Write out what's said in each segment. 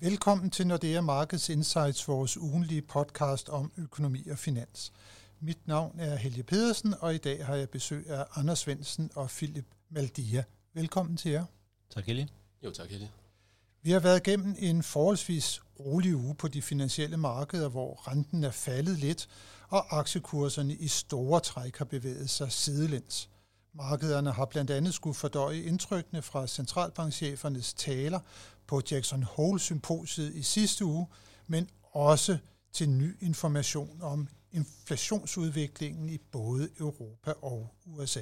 Velkommen til Nordea Markets Insights, vores ugenlige podcast om økonomi og finans. Mit navn er Helge Pedersen, og i dag har jeg besøg af Anders Svendsen og Philip Maldia. Velkommen til jer. Tak Helge. Jo, tak Helge. Vi har været igennem en forholdsvis rolig uge på de finansielle markeder, hvor renten er faldet lidt, og aktiekurserne i store træk har bevæget sig sidelæns. Markederne har blandt andet skulle fordøje indtrykkene fra centralbankchefernes taler på Jackson Hole symposiet i sidste uge, men også til ny information om inflationsudviklingen i både Europa og USA.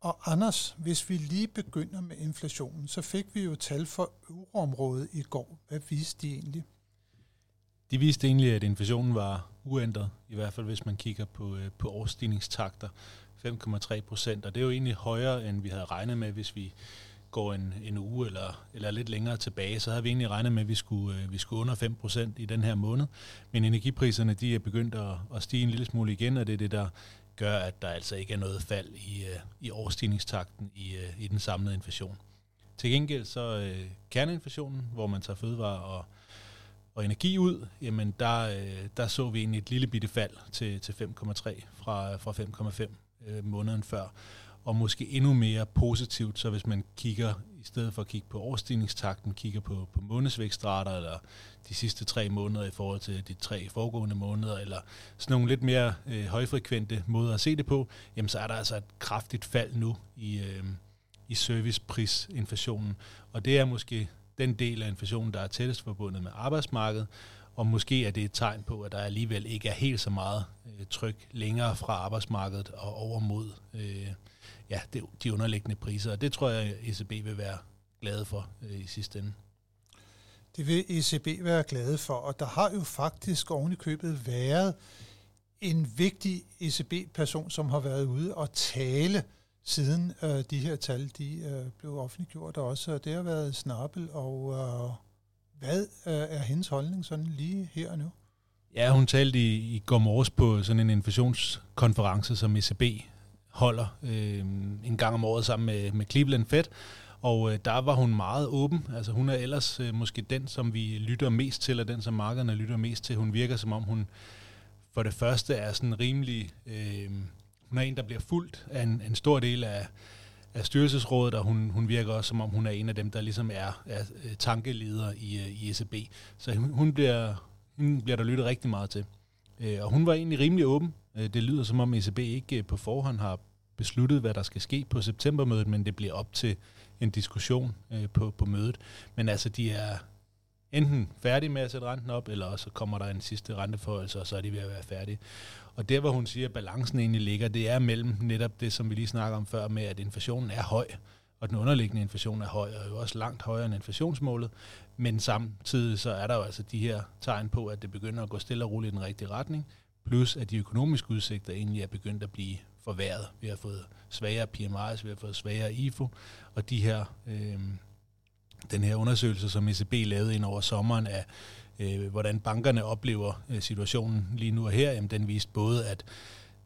Og Anders, hvis vi lige begynder med inflationen, så fik vi jo tal for euroområdet i går. Hvad viste de egentlig? De viste egentlig, at inflationen var uændret, i hvert fald hvis man kigger på, øh, på årsstigningstakter, 5,3 procent, og det er jo egentlig højere, end vi havde regnet med, hvis vi går en, en uge eller, eller lidt længere tilbage, så havde vi egentlig regnet med, at vi skulle, øh, vi skulle under 5 procent i den her måned. Men energipriserne de er begyndt at, at stige en lille smule igen, og det er det, der gør, at der altså ikke er noget fald i, øh, i overstigningstakten i, øh, i den samlede inflation. Til gengæld så øh, kerneinflationen, hvor man tager fødevare og, og energi ud, jamen der, øh, der så vi egentlig et lille bitte fald til, til 5,3 fra, fra 5,5 øh, måneden før. Og måske endnu mere positivt, så hvis man kigger, i stedet for at kigge på årstigningstakten, kigger på, på månedsvækstrater, eller de sidste tre måneder i forhold til de tre foregående måneder, eller sådan nogle lidt mere øh, højfrekvente måder at se det på, jamen så er der altså et kraftigt fald nu i, øh, i serviceprisinflationen. Og det er måske den del af inflationen, der er tættest forbundet med arbejdsmarkedet, og måske er det et tegn på, at der alligevel ikke er helt så meget øh, tryk længere fra arbejdsmarkedet og over mod øh, ja, det, de underliggende priser. Og det tror jeg, ECB vil være glade for øh, i sidste ende. Det vil ECB være glade for, og der har jo faktisk oven i købet været en vigtig ECB-person, som har været ude og tale siden øh, de her tal de øh, blev offentliggjort også. Det har været Snabel, og øh, hvad øh, er hendes holdning sådan lige her og nu? Ja, hun talte i, i går morges på sådan en inflationskonference, som ECB holder øh, en gang om året sammen med, med Cleveland Fed, og øh, der var hun meget åben. Altså hun er ellers øh, måske den, som vi lytter mest til, og den, som markederne lytter mest til. Hun virker som om, hun for det første er sådan rimelig... Øh, hun er en, der bliver fuldt af en, en stor del af, af styrelsesrådet, og hun, hun virker også, som om hun er en af dem, der ligesom er, er øh, tankeleder i, øh, i ECB. Så hun, hun, bliver, hun bliver der lyttet rigtig meget til. Øh, og hun var egentlig rimelig åben. Det lyder som om ECB ikke på forhånd har besluttet, hvad der skal ske på septembermødet, men det bliver op til en diskussion på, på mødet. Men altså, de er enten færdige med at sætte renten op, eller så kommer der en sidste renteforholdelse, og så er de ved at være færdige. Og der, hvor hun siger, at balancen egentlig ligger, det er mellem netop det, som vi lige snakker om før, med at inflationen er høj, og den underliggende inflation er høj, og jo også langt højere end inflationsmålet. Men samtidig så er der jo altså de her tegn på, at det begynder at gå stille og roligt i den rigtige retning, plus at de økonomiske udsigter egentlig er begyndt at blive forværret. Vi har fået svagere PMI's, vi har fået svagere IFO, og de her, øh, den her undersøgelse, som ECB lavede ind over sommeren af øh, hvordan bankerne oplever øh, situationen lige nu og her, jamen den viste både, at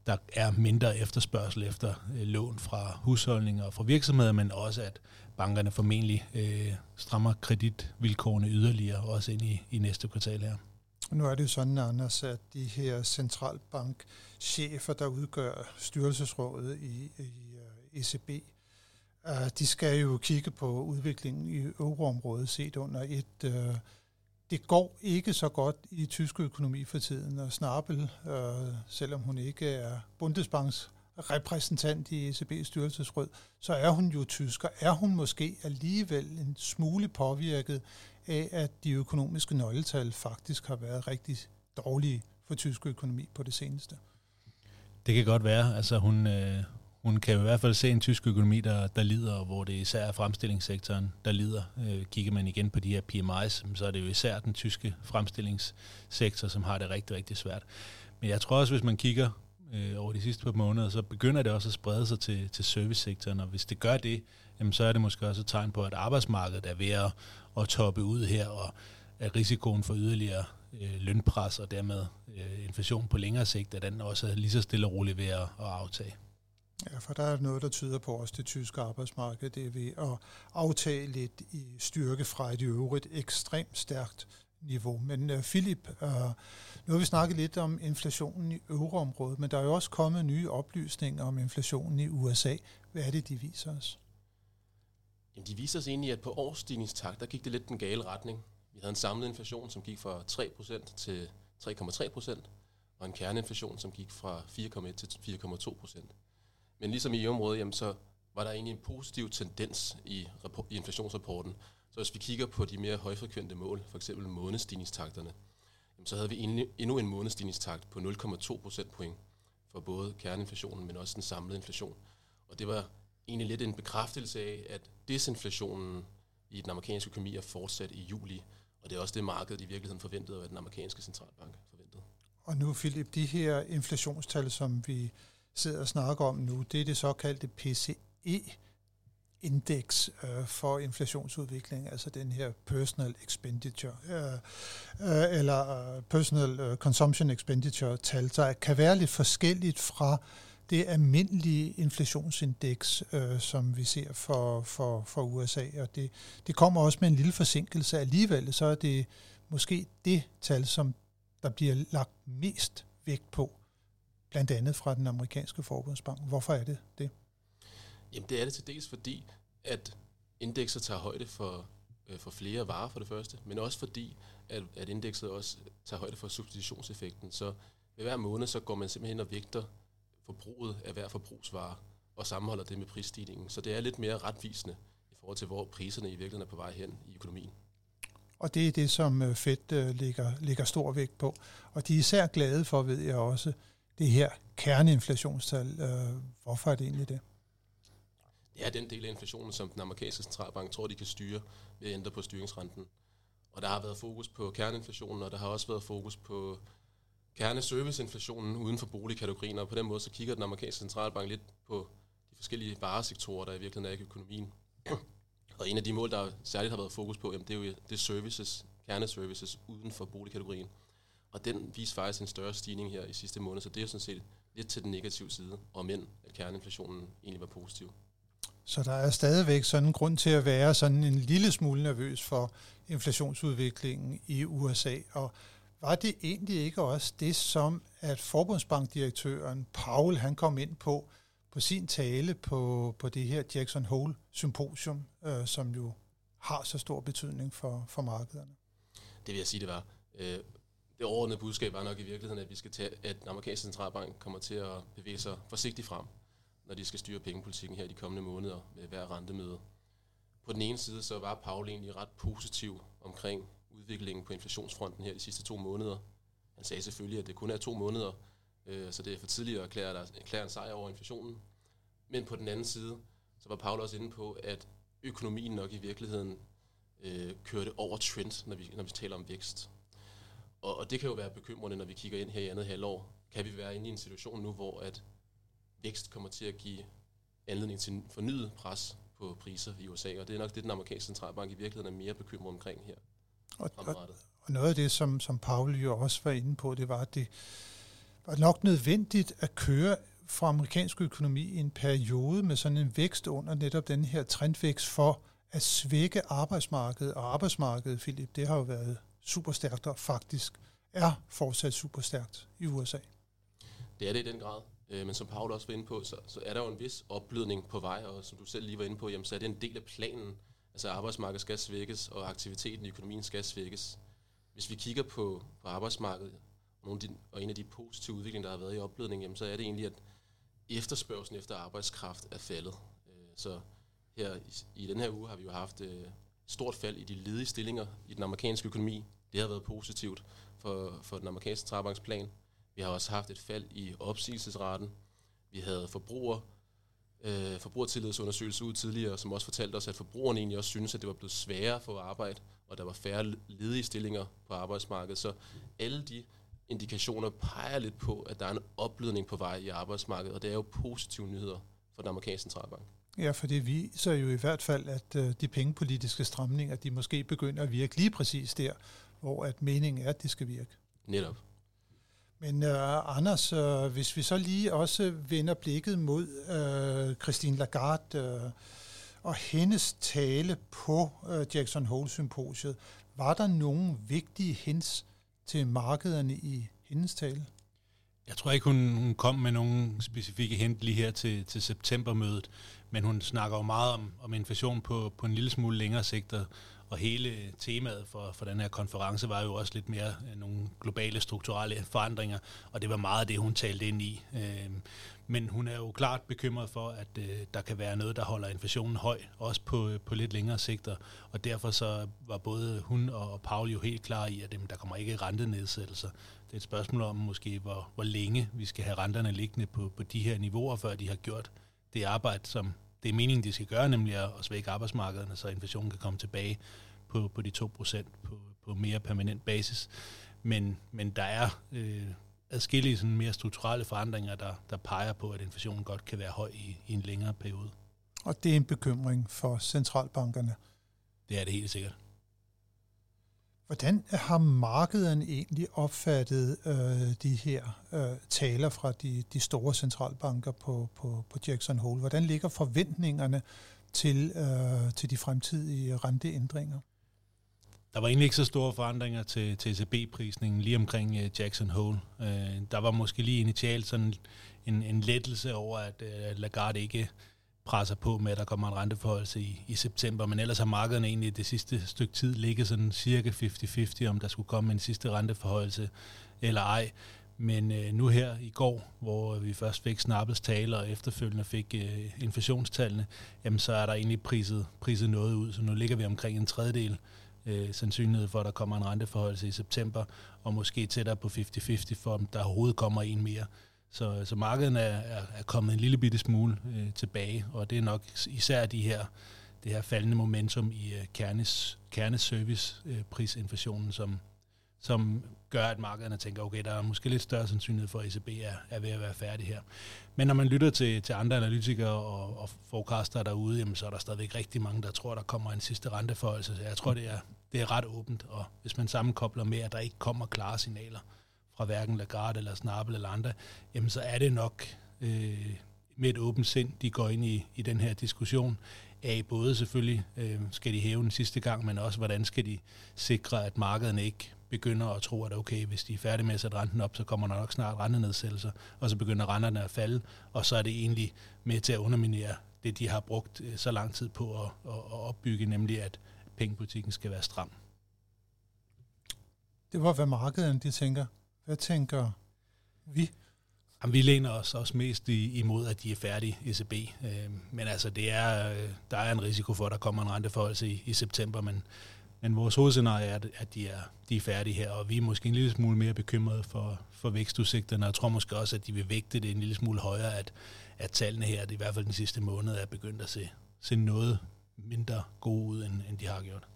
der er mindre efterspørgsel efter øh, lån fra husholdninger og fra virksomheder, men også at bankerne formentlig øh, strammer kreditvilkårene yderligere, også ind i, i næste kvartal her. Nu er det jo sådan, Anders, at de her centralbankchefer, der udgør styrelsesrådet i, i øh, ECB, uh, øh, de skal jo kigge på udviklingen i euroområdet set under et uh, det går ikke så godt i tysk økonomi for tiden, og Snabel, øh, selvom hun ikke er Bundesbanks repræsentant i ECB's styrelsesråd, så er hun jo tysker. Er hun måske alligevel en smule påvirket af, at de økonomiske nøgletal faktisk har været rigtig dårlige for tysk økonomi på det seneste? Det kan godt være. Altså hun, øh, hun kan i hvert fald se en tysk økonomi, der, der lider, hvor det især er fremstillingssektoren, der lider. Øh, kigger man igen på de her PMI's, så er det jo især den tyske fremstillingssektor, som har det rigtig, rigtig svært. Men jeg tror også, hvis man kigger øh, over de sidste par måneder, så begynder det også at sprede sig til, til servicesektoren, og hvis det gør det, jamen, så er det måske også et tegn på, at arbejdsmarkedet er ved at, at toppe ud her, og at risikoen for yderligere øh, lønpres og dermed øh, inflation på længere sigt, at den også er lige så stille og roligt ved at, at aftage. Ja, for der er noget, der tyder på også det tyske arbejdsmarked. Det er ved at aftage lidt i styrke fra et i øvrigt ekstremt stærkt niveau. Men uh, Philip, uh, nu har vi snakket lidt om inflationen i euroområdet, men der er jo også kommet nye oplysninger om inflationen i USA. Hvad er det, de viser os? Jamen, de viser os egentlig, at på årsstigningstakt, der gik det lidt den gale retning. Vi havde en samlet inflation, som gik fra 3% til 3,3%, og en kerneinflation, som gik fra 4,1 til 4,2%. Men ligesom i området, jamen, så var der egentlig en positiv tendens i, i inflationsrapporten. Så hvis vi kigger på de mere højfrekvente mål, for eksempel månedstigningstakterne, jamen, så havde vi endnu en månedstigningstakt på 0,2 procentpoint for både kerneinflationen, men også den samlede inflation. Og det var egentlig lidt en bekræftelse af, at desinflationen i den amerikanske økonomi er fortsat i juli, og det er også det, markedet i virkeligheden forventede, og den amerikanske centralbank forventede. Og nu, Philip, de her inflationstal, som vi sidder og snakker om nu, det er det såkaldte PCE, indeks øh, for inflationsudvikling, altså den her personal expenditure, øh, øh, eller øh, personal øh, consumption expenditure tal, der kan være lidt forskelligt fra det almindelige inflationsindeks, øh, som vi ser for, for, for USA, og det, det kommer også med en lille forsinkelse. Alligevel så er det måske det tal, som der bliver lagt mest vægt på, blandt andet fra den amerikanske forbundsbank. Hvorfor er det det? Jamen det er det til dels fordi, at indekset tager højde for, øh, for flere varer for det første, men også fordi, at, at indekset også tager højde for substitutionseffekten. Så ved hver måned, så går man simpelthen og vægter forbruget af hver forbrugsvare og sammenholder det med prisstigningen. Så det er lidt mere retvisende i forhold til, hvor priserne i virkeligheden er på vej hen i økonomien. Og det er det, som øh, Fed øh, lægger, lægger stor vægt på. Og de er især glade for, ved jeg også, det her kerneinflationstal. Øh, hvorfor er det egentlig det? Det er den del af inflationen, som den amerikanske centralbank tror, de kan styre ved at ændre på styringsrenten. Og der har været fokus på kerneinflationen, og der har også været fokus på kerneserviceinflationen uden for boligkategorien, og på den måde så kigger den amerikanske centralbank lidt på de forskellige varesektorer, der i virkeligheden er i økonomien. og en af de mål, der særligt har været fokus på, jamen, det er jo det services, kerneservices uden for boligkategorien. Og den viser faktisk en større stigning her i sidste måned, så det er sådan set lidt til den negative side, og men at kerneinflationen egentlig var positiv. Så der er stadigvæk sådan en grund til at være sådan en lille smule nervøs for inflationsudviklingen i USA. Og var det egentlig ikke også det, som at forbundsbankdirektøren Paul han kom ind på på sin tale på, på det her Jackson Hole symposium, øh, som jo har så stor betydning for, for markederne? Det vil jeg sige, det var. Øh, det overordnede budskab er nok i virkeligheden, at vi skal tage, at den amerikanske centralbank kommer til at bevæge sig forsigtigt frem, når de skal styre pengepolitikken her de kommende måneder med hver rentemøde. På den ene side så var Paul egentlig ret positiv omkring udviklingen på inflationsfronten her de sidste to måneder. Han sagde selvfølgelig, at det kun er to måneder, øh, så det er for tidligt at erklære, erklære en sejr over inflationen. Men på den anden side, så var Paul også inde på, at økonomien nok i virkeligheden øh, kørte over trend, når vi, når vi taler om vækst. Og, og det kan jo være bekymrende, når vi kigger ind her i andet halvår. Kan vi være inde i en situation nu, hvor at vækst kommer til at give anledning til en fornyet pres på priser i USA, og det er nok det, den amerikanske centralbank i virkeligheden er mere bekymret omkring her. Og, og, og noget af det, som, som Paul jo også var inde på, det var, at det var nok nødvendigt at køre for amerikansk økonomi i en periode med sådan en vækst under netop den her trendvækst for at svække arbejdsmarkedet. Og arbejdsmarkedet, Philip, det har jo været superstærkt og faktisk er fortsat superstærkt i USA. Det er det i den grad. Øh, men som Paul også var inde på, så, så er der jo en vis opblødning på vej, og som du selv lige var inde på, jamen, så er det en del af planen. Altså arbejdsmarkedet skal svækkes, og aktiviteten i økonomien skal svækkes. Hvis vi kigger på, på arbejdsmarkedet, og, nogle af de, og en af de positive udviklinger, der har været i opblødning, jamen, så er det egentlig, at efterspørgselen efter arbejdskraft er faldet. Øh, så her i, i den her uge har vi jo haft øh, stort fald i de ledige stillinger i den amerikanske økonomi. Det har været positivt for, for den amerikanske centralbanksplan. Vi har også haft et fald i opsigelsesraten. Vi havde forbruger, øh, forbrugertillidsundersøgelse ud tidligere, som også fortalte os, at forbrugerne egentlig også synes, at det var blevet sværere for at arbejde, og der var færre ledige stillinger på arbejdsmarkedet. Så alle de indikationer peger lidt på, at der er en opblødning på vej i arbejdsmarkedet, og det er jo positive nyheder for den amerikanske centralbank. Ja, for det viser jo i hvert fald, at øh, de pengepolitiske stramninger, de måske begynder at virke lige præcis der, hvor at meningen er, at det skal virke. Netop. Men uh, Anders, uh, hvis vi så lige også vender blikket mod uh, Christine Lagarde uh, og hendes tale på uh, Jackson Hole-symposiet, var der nogle vigtige hints til markederne i hendes tale? Jeg tror ikke, hun, hun kom med nogen specifikke hint lige her til, til septembermødet, men hun snakker jo meget om, om inflation på, på en lille smule længere sigt, og, og hele temaet for, for den her konference var jo også lidt mere øh, nogle globale strukturelle forandringer, og det var meget af det, hun talte ind i. Øh, men hun er jo klart bekymret for, at øh, der kan være noget, der holder inflationen høj, også på, på lidt længere sigter. Og derfor så var både hun og Paul jo helt klar i, at dem, der kommer ikke rentenedsættelser. Det et spørgsmål om måske, hvor, hvor længe vi skal have renterne liggende på, på de her niveauer, før de har gjort det arbejde, som det er meningen, de skal gøre, nemlig at svække arbejdsmarkederne, så inflationen kan komme tilbage på, på de 2% på, på mere permanent basis. Men, men der er øh, adskillige sådan mere strukturelle forandringer, der, der peger på, at inflationen godt kan være høj i, i en længere periode. Og det er en bekymring for centralbankerne? Det er det helt sikkert. Hvordan har markedet egentlig opfattet øh, de her øh, taler fra de, de store centralbanker på, på, på Jackson Hole? Hvordan ligger forventningerne til, øh, til de fremtidige renteændringer? Der var egentlig ikke så store forandringer til, til ECB-prisningen lige omkring øh, Jackson Hole. Øh, der var måske lige initialt sådan en, en lettelse over, at øh, Lagarde ikke presser på med, at der kommer en renteforholdelse i, i september, men ellers har markederne egentlig det sidste stykke tid ligget sådan cirka 50-50, om der skulle komme en sidste renteforholdelse eller ej. Men øh, nu her i går, hvor vi først fik Snappels tale og efterfølgende fik øh, inflationstallene, jamen så er der egentlig priset, priset noget ud, så nu ligger vi omkring en tredjedel øh, sandsynlighed for, at der kommer en renteforholdelse i september, og måske tættere på 50-50 for, om der overhovedet kommer en mere. Så, så markedet er, er, er kommet en lille bitte smule øh, tilbage, og det er nok især de her, det her faldende momentum i øh, kernes, kerneserviceprisinflationen, øh, som, som gør, at markederne tænker, okay, der er måske lidt større sandsynlighed for, at ECB er, er ved at være færdig her. Men når man lytter til, til andre analytikere og, og forecaster derude, jamen, så er der stadigvæk rigtig mange, der tror, der kommer en sidste renteforholdelse. Så jeg tror, det er, det er ret åbent, og hvis man sammenkobler med, at der ikke kommer klare signaler fra hverken Lagarde eller Snabel eller andre, jamen så er det nok øh, med et åbent sind, de går ind i, i den her diskussion af både selvfølgelig, øh, skal de hæve den sidste gang, men også hvordan skal de sikre, at markederne ikke begynder at tro, at okay, hvis de er færdige med at sætte renten op, så kommer der nok snart rentenedsættelser, og så begynder renterne at falde, og så er det egentlig med til at underminere det, de har brugt øh, så lang tid på at, at, at opbygge, nemlig at pengepolitikken skal være stram. Det var, hvad markederne de tænker. Hvad tænker vi? Jamen, vi læner os også mest imod, at de er færdige, ECB. Øh, men altså, det er, øh, der er en risiko for, at der kommer en renteforholdelse i, i september, men, men vores hovedscenarie er, at de er, de er færdige her, og vi er måske en lille smule mere bekymrede for, for vækstudsigterne, og jeg tror måske også, at de vil vægte det en lille smule højere, at, at tallene her, det i hvert fald den sidste måned, er begyndt at se, se noget mindre gode ud, end, end de har gjort.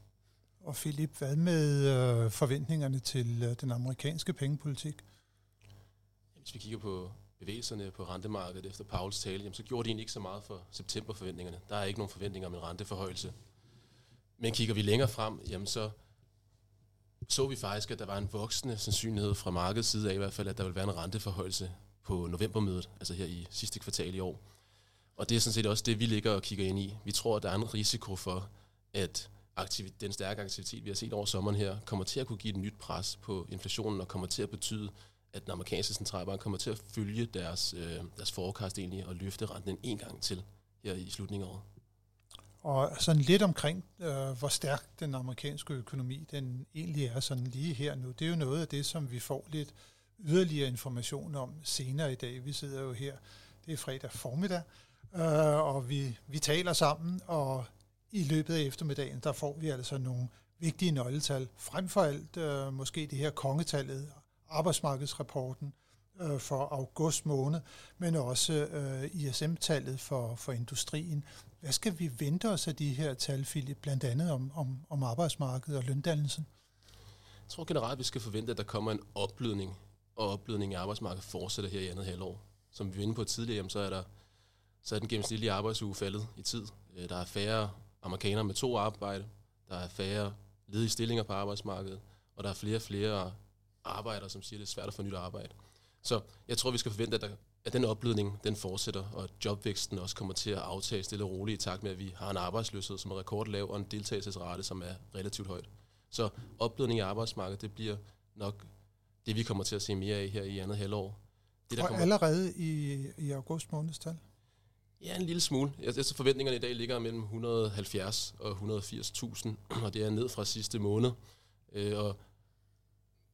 Og Philip, hvad med øh, forventningerne til øh, den amerikanske pengepolitik? Hvis vi kigger på bevægelserne på rentemarkedet efter Pauls tale, jamen, så gjorde de egentlig ikke så meget for septemberforventningerne. Der er ikke nogen forventninger om en renteforhøjelse. Men kigger vi længere frem, jamen så så vi faktisk, at der var en voksende sandsynlighed fra markedets side af i hvert fald, at der vil være en renteforhøjelse på novembermødet, altså her i sidste kvartal i år. Og det er sådan set også det, vi ligger og kigger ind i. Vi tror, at der er en risiko for, at den stærke aktivitet, vi har set over sommeren her, kommer til at kunne give et nyt pres på inflationen og kommer til at betyde, at den amerikanske centralbank kommer til at følge deres, øh, deres forecast egentlig og løfte renten en gang til her i slutningen af året. Og sådan lidt omkring, øh, hvor stærk den amerikanske økonomi den egentlig er sådan lige her nu. Det er jo noget af det, som vi får lidt yderligere information om senere i dag. Vi sidder jo her, det er fredag formiddag, øh, og vi, vi taler sammen, og i løbet af eftermiddagen, der får vi altså nogle vigtige nøgletal. Frem for alt øh, måske det her kongetallet, arbejdsmarkedsrapporten øh, for august måned, men også øh, ISM-tallet for, for industrien. Hvad skal vi vente os af de her tal, Philip, blandt andet om, om, om arbejdsmarkedet og løndannelsen? Jeg tror generelt, at vi skal forvente, at der kommer en opblødning, og opblødning i arbejdsmarkedet fortsætter her i andet halvår. Som vi var inde på tidligere, så er der så er den gennemsnitlige arbejdsuge faldet i tid. Øh, der er færre amerikanere med to arbejde, der er færre ledige stillinger på arbejdsmarkedet, og der er flere og flere arbejdere, som siger, at det er svært at få nyt arbejde. Så jeg tror, vi skal forvente, at, der, at den opblødning, den fortsætter, og at jobvæksten også kommer til at aftage stille og roligt i takt med, at vi har en arbejdsløshed, som er rekordlav, og en deltagelsesrate, som er relativt højt. Så opblødning i arbejdsmarkedet, det bliver nok det, vi kommer til at se mere af her i andet halvår. Det, der og kommer... allerede i, i august månedstal? Ja, en lille smule. Jeg, så forventningerne i dag ligger mellem 170 og 180.000, og det er ned fra sidste måned. Øh, og,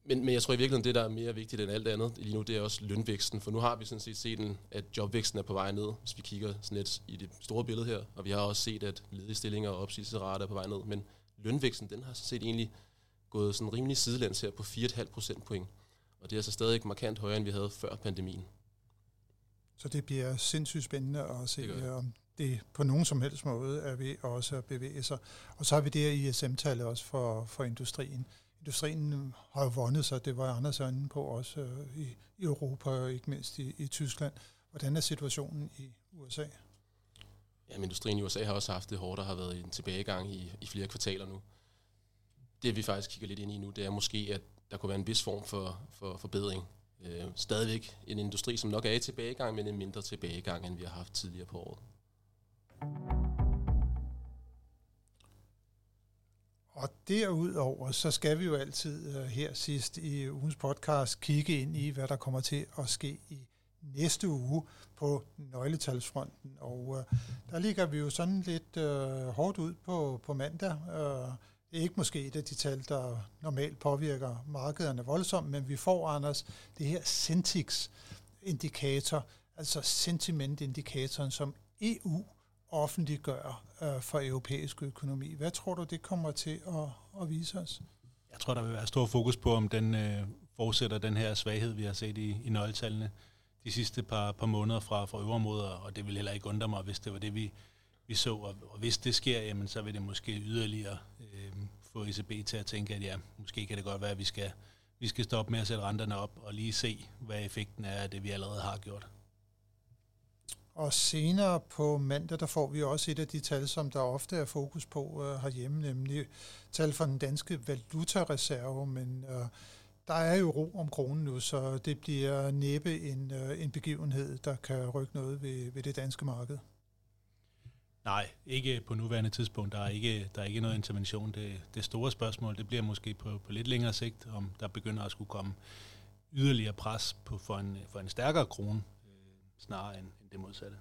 men, men jeg tror i virkeligheden, det der er mere vigtigt end alt andet lige nu, det er også lønvæksten. For nu har vi sådan set set, en, at jobvæksten er på vej ned, hvis vi kigger sådan lidt i det store billede her. Og vi har også set, at ledige stillinger og opsigelsesrater er på vej ned. Men lønvæksten, den har sådan set egentlig gået sådan rimelig sidelæns her på 4,5 procentpoint. Og det er så stadig markant højere, end vi havde før pandemien. Så det bliver sindssygt spændende at se, om det på nogen som helst måde er ved også at bevæge sig. Og så har vi det her ISM-tallet også for, for industrien. Industrien har jo vundet sig, det var Anders inde på også øh, i, i Europa og ikke mindst i, i Tyskland. Hvordan er situationen i USA? Jamen, industrien i USA har også haft det hårdt og har været i en tilbagegang i, i flere kvartaler nu. Det vi faktisk kigger lidt ind i nu, det er måske, at der kunne være en vis form for, for forbedring øh, stadigvæk en industri, som nok er i tilbagegang, men en mindre tilbagegang, end vi har haft tidligere på året. Og derudover, så skal vi jo altid uh, her sidst i ugens podcast kigge ind i, hvad der kommer til at ske i næste uge på nøgletalsfronten. Og uh, der ligger vi jo sådan lidt uh, hårdt ud på, på mandag. Uh, det er ikke måske et af de tal, der normalt påvirker markederne voldsomt, men vi får, Anders, det her Centix-indikator, altså sentimentindikatoren, som EU offentliggør øh, for europæisk økonomi. Hvad tror du, det kommer til at, at vise os? Jeg tror, der vil være stor fokus på, om den øh, fortsætter den her svaghed, vi har set i, i nøgletallene de sidste par, par måneder fra, fra øverområder, og det vil heller ikke undre mig, hvis det var det, vi, vi så. Og, og hvis det sker, jamen, så vil det måske yderligere øh, få ECB til at tænke, at ja, måske kan det godt være, at vi skal, vi skal stoppe med at sætte renterne op og lige se, hvad effekten er af det, vi allerede har gjort. Og senere på mandag, der får vi også et af de tal, som der ofte er fokus på uh, herhjemme, nemlig tal fra den danske valutareserve, men uh, der er jo ro om kronen nu, så det bliver næppe en, uh, en begivenhed, der kan rykke noget ved, ved det danske marked. Nej, ikke på nuværende tidspunkt. Der er ikke, der er ikke noget intervention. Det, det store spørgsmål, det bliver måske på, på lidt længere sigt, om der begynder at skulle komme yderligere pres på, for, en, for en stærkere krone, øh, snarere end, end det modsatte.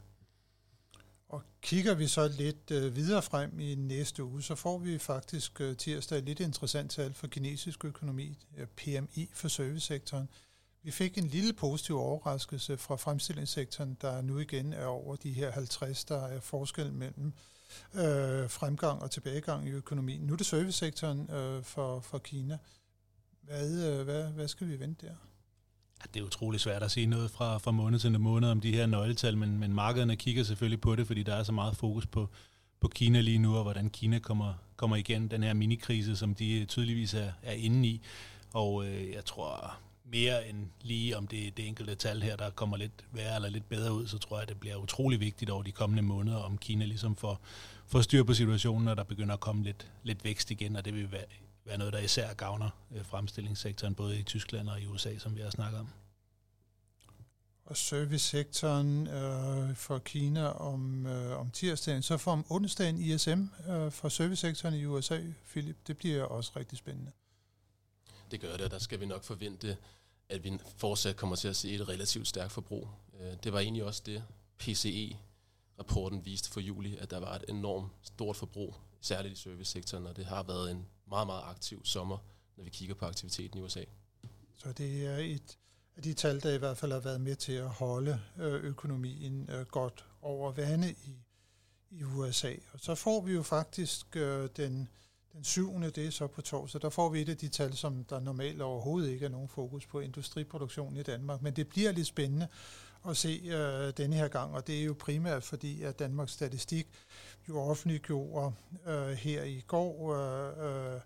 Og kigger vi så lidt øh, videre frem i næste uge, så får vi faktisk øh, tirsdag et lidt interessant tal for kinesisk økonomi, øh, PMI for servicesektoren. Vi fik en lille positiv overraskelse fra fremstillingssektoren, der nu igen er over de her 50, der er forskel mellem øh, fremgang og tilbagegang i økonomien. Nu er det servicesektoren øh, for, for Kina. Hvad, øh, hvad, hvad skal vi vente der? Det er utrolig svært at sige noget fra, fra måned til måned om de her nøgletal, men, men markederne kigger selvfølgelig på det, fordi der er så meget fokus på, på Kina lige nu, og hvordan Kina kommer, kommer igen den her minikrise, som de tydeligvis er, er inde i. Og øh, jeg tror, mere end lige om det, det enkelte tal her, der kommer lidt værre eller lidt bedre ud, så tror jeg, det bliver utrolig vigtigt over de kommende måneder, om Kina ligesom får, får styr på situationen, og der begynder at komme lidt, lidt vækst igen, og det vil være, være noget, der især gavner øh, fremstillingssektoren, både i Tyskland og i USA, som vi har snakket om. Og servicesektoren øh, for Kina om, øh, om tirsdagen, så får om onsdagen ISM øh, for servicesektoren i USA, Philip. Det bliver også rigtig spændende. Det gør det, og der skal vi nok forvente, at vi fortsat kommer til at se et relativt stærkt forbrug. Øh, det var egentlig også det, PCE-rapporten viste for juli, at der var et enormt stort forbrug, særligt i servicesektoren, og det har været en meget, meget aktiv sommer, når vi kigger på aktiviteten i USA. Så det er et af de tal, der i hvert fald har været med til at holde øh, økonomien øh, godt over vande i, i USA. Og så får vi jo faktisk den den syvende, det er så på torsdag, der får vi et af de tal, som der normalt overhovedet ikke er nogen fokus på industriproduktion i Danmark. Men det bliver lidt spændende at se øh, denne her gang, og det er jo primært fordi, at Danmarks Statistik jo offentliggjorde øh, her i går øh,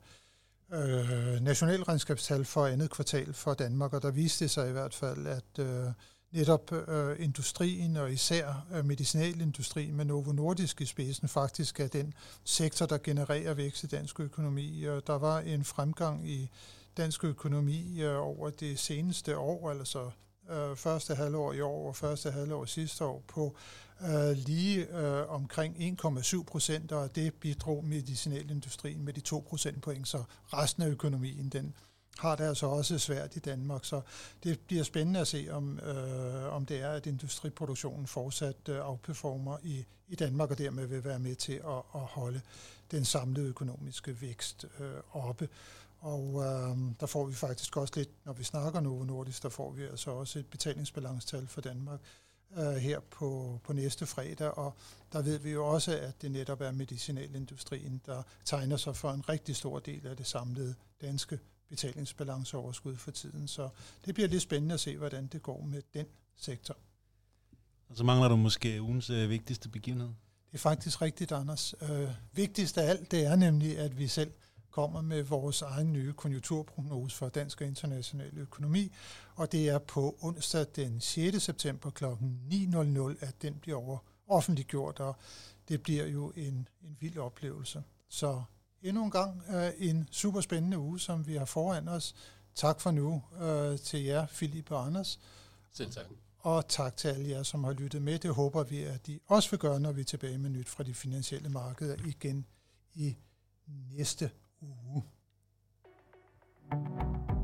øh, øh, nationalregnskabstal for andet kvartal for Danmark, og der viste det sig i hvert fald, at øh, netop øh, industrien og især øh, medicinalindustrien med Novo Nordisk i spidsen faktisk er den sektor, der genererer vækst i dansk økonomi. Og der var en fremgang i dansk økonomi øh, over det seneste år, altså øh, første halvår i år og første halvår sidste år på øh, lige øh, omkring 1,7 procent, og det bidrog medicinalindustrien med de 2 procentpoint, så resten af økonomien den har det altså også svært i Danmark, så det bliver spændende at se, om, øh, om det er, at industriproduktionen fortsat øh, outperformer i, i Danmark, og dermed vil være med til at, at holde den samlede økonomiske vækst øh, oppe. Og øh, der får vi faktisk også lidt, når vi snakker nu Nordisk, der får vi altså også et betalingsbalancetal for Danmark øh, her på, på næste fredag, og der ved vi jo også, at det netop er medicinalindustrien, der tegner sig for en rigtig stor del af det samlede danske betalingsbalanceoverskud for tiden. Så det bliver lidt spændende at se, hvordan det går med den sektor. Og så mangler du måske ugens øh, vigtigste begivenhed. Det er faktisk rigtigt, Anders. Øh, vigtigst af alt, det er nemlig, at vi selv kommer med vores egen nye konjunkturprognose for dansk og international økonomi, og det er på onsdag den 6. september kl. 9.00, at den bliver over offentliggjort, og det bliver jo en, en vild oplevelse. Så endnu en gang øh, en super spændende uge, som vi har foran os. Tak for nu øh, til jer, Philip og Anders. Selv tak. Og tak til alle jer, som har lyttet med. Det håber vi, at de også vil gøre, når vi er tilbage med nyt fra de finansielle markeder igen i næste uge. thank you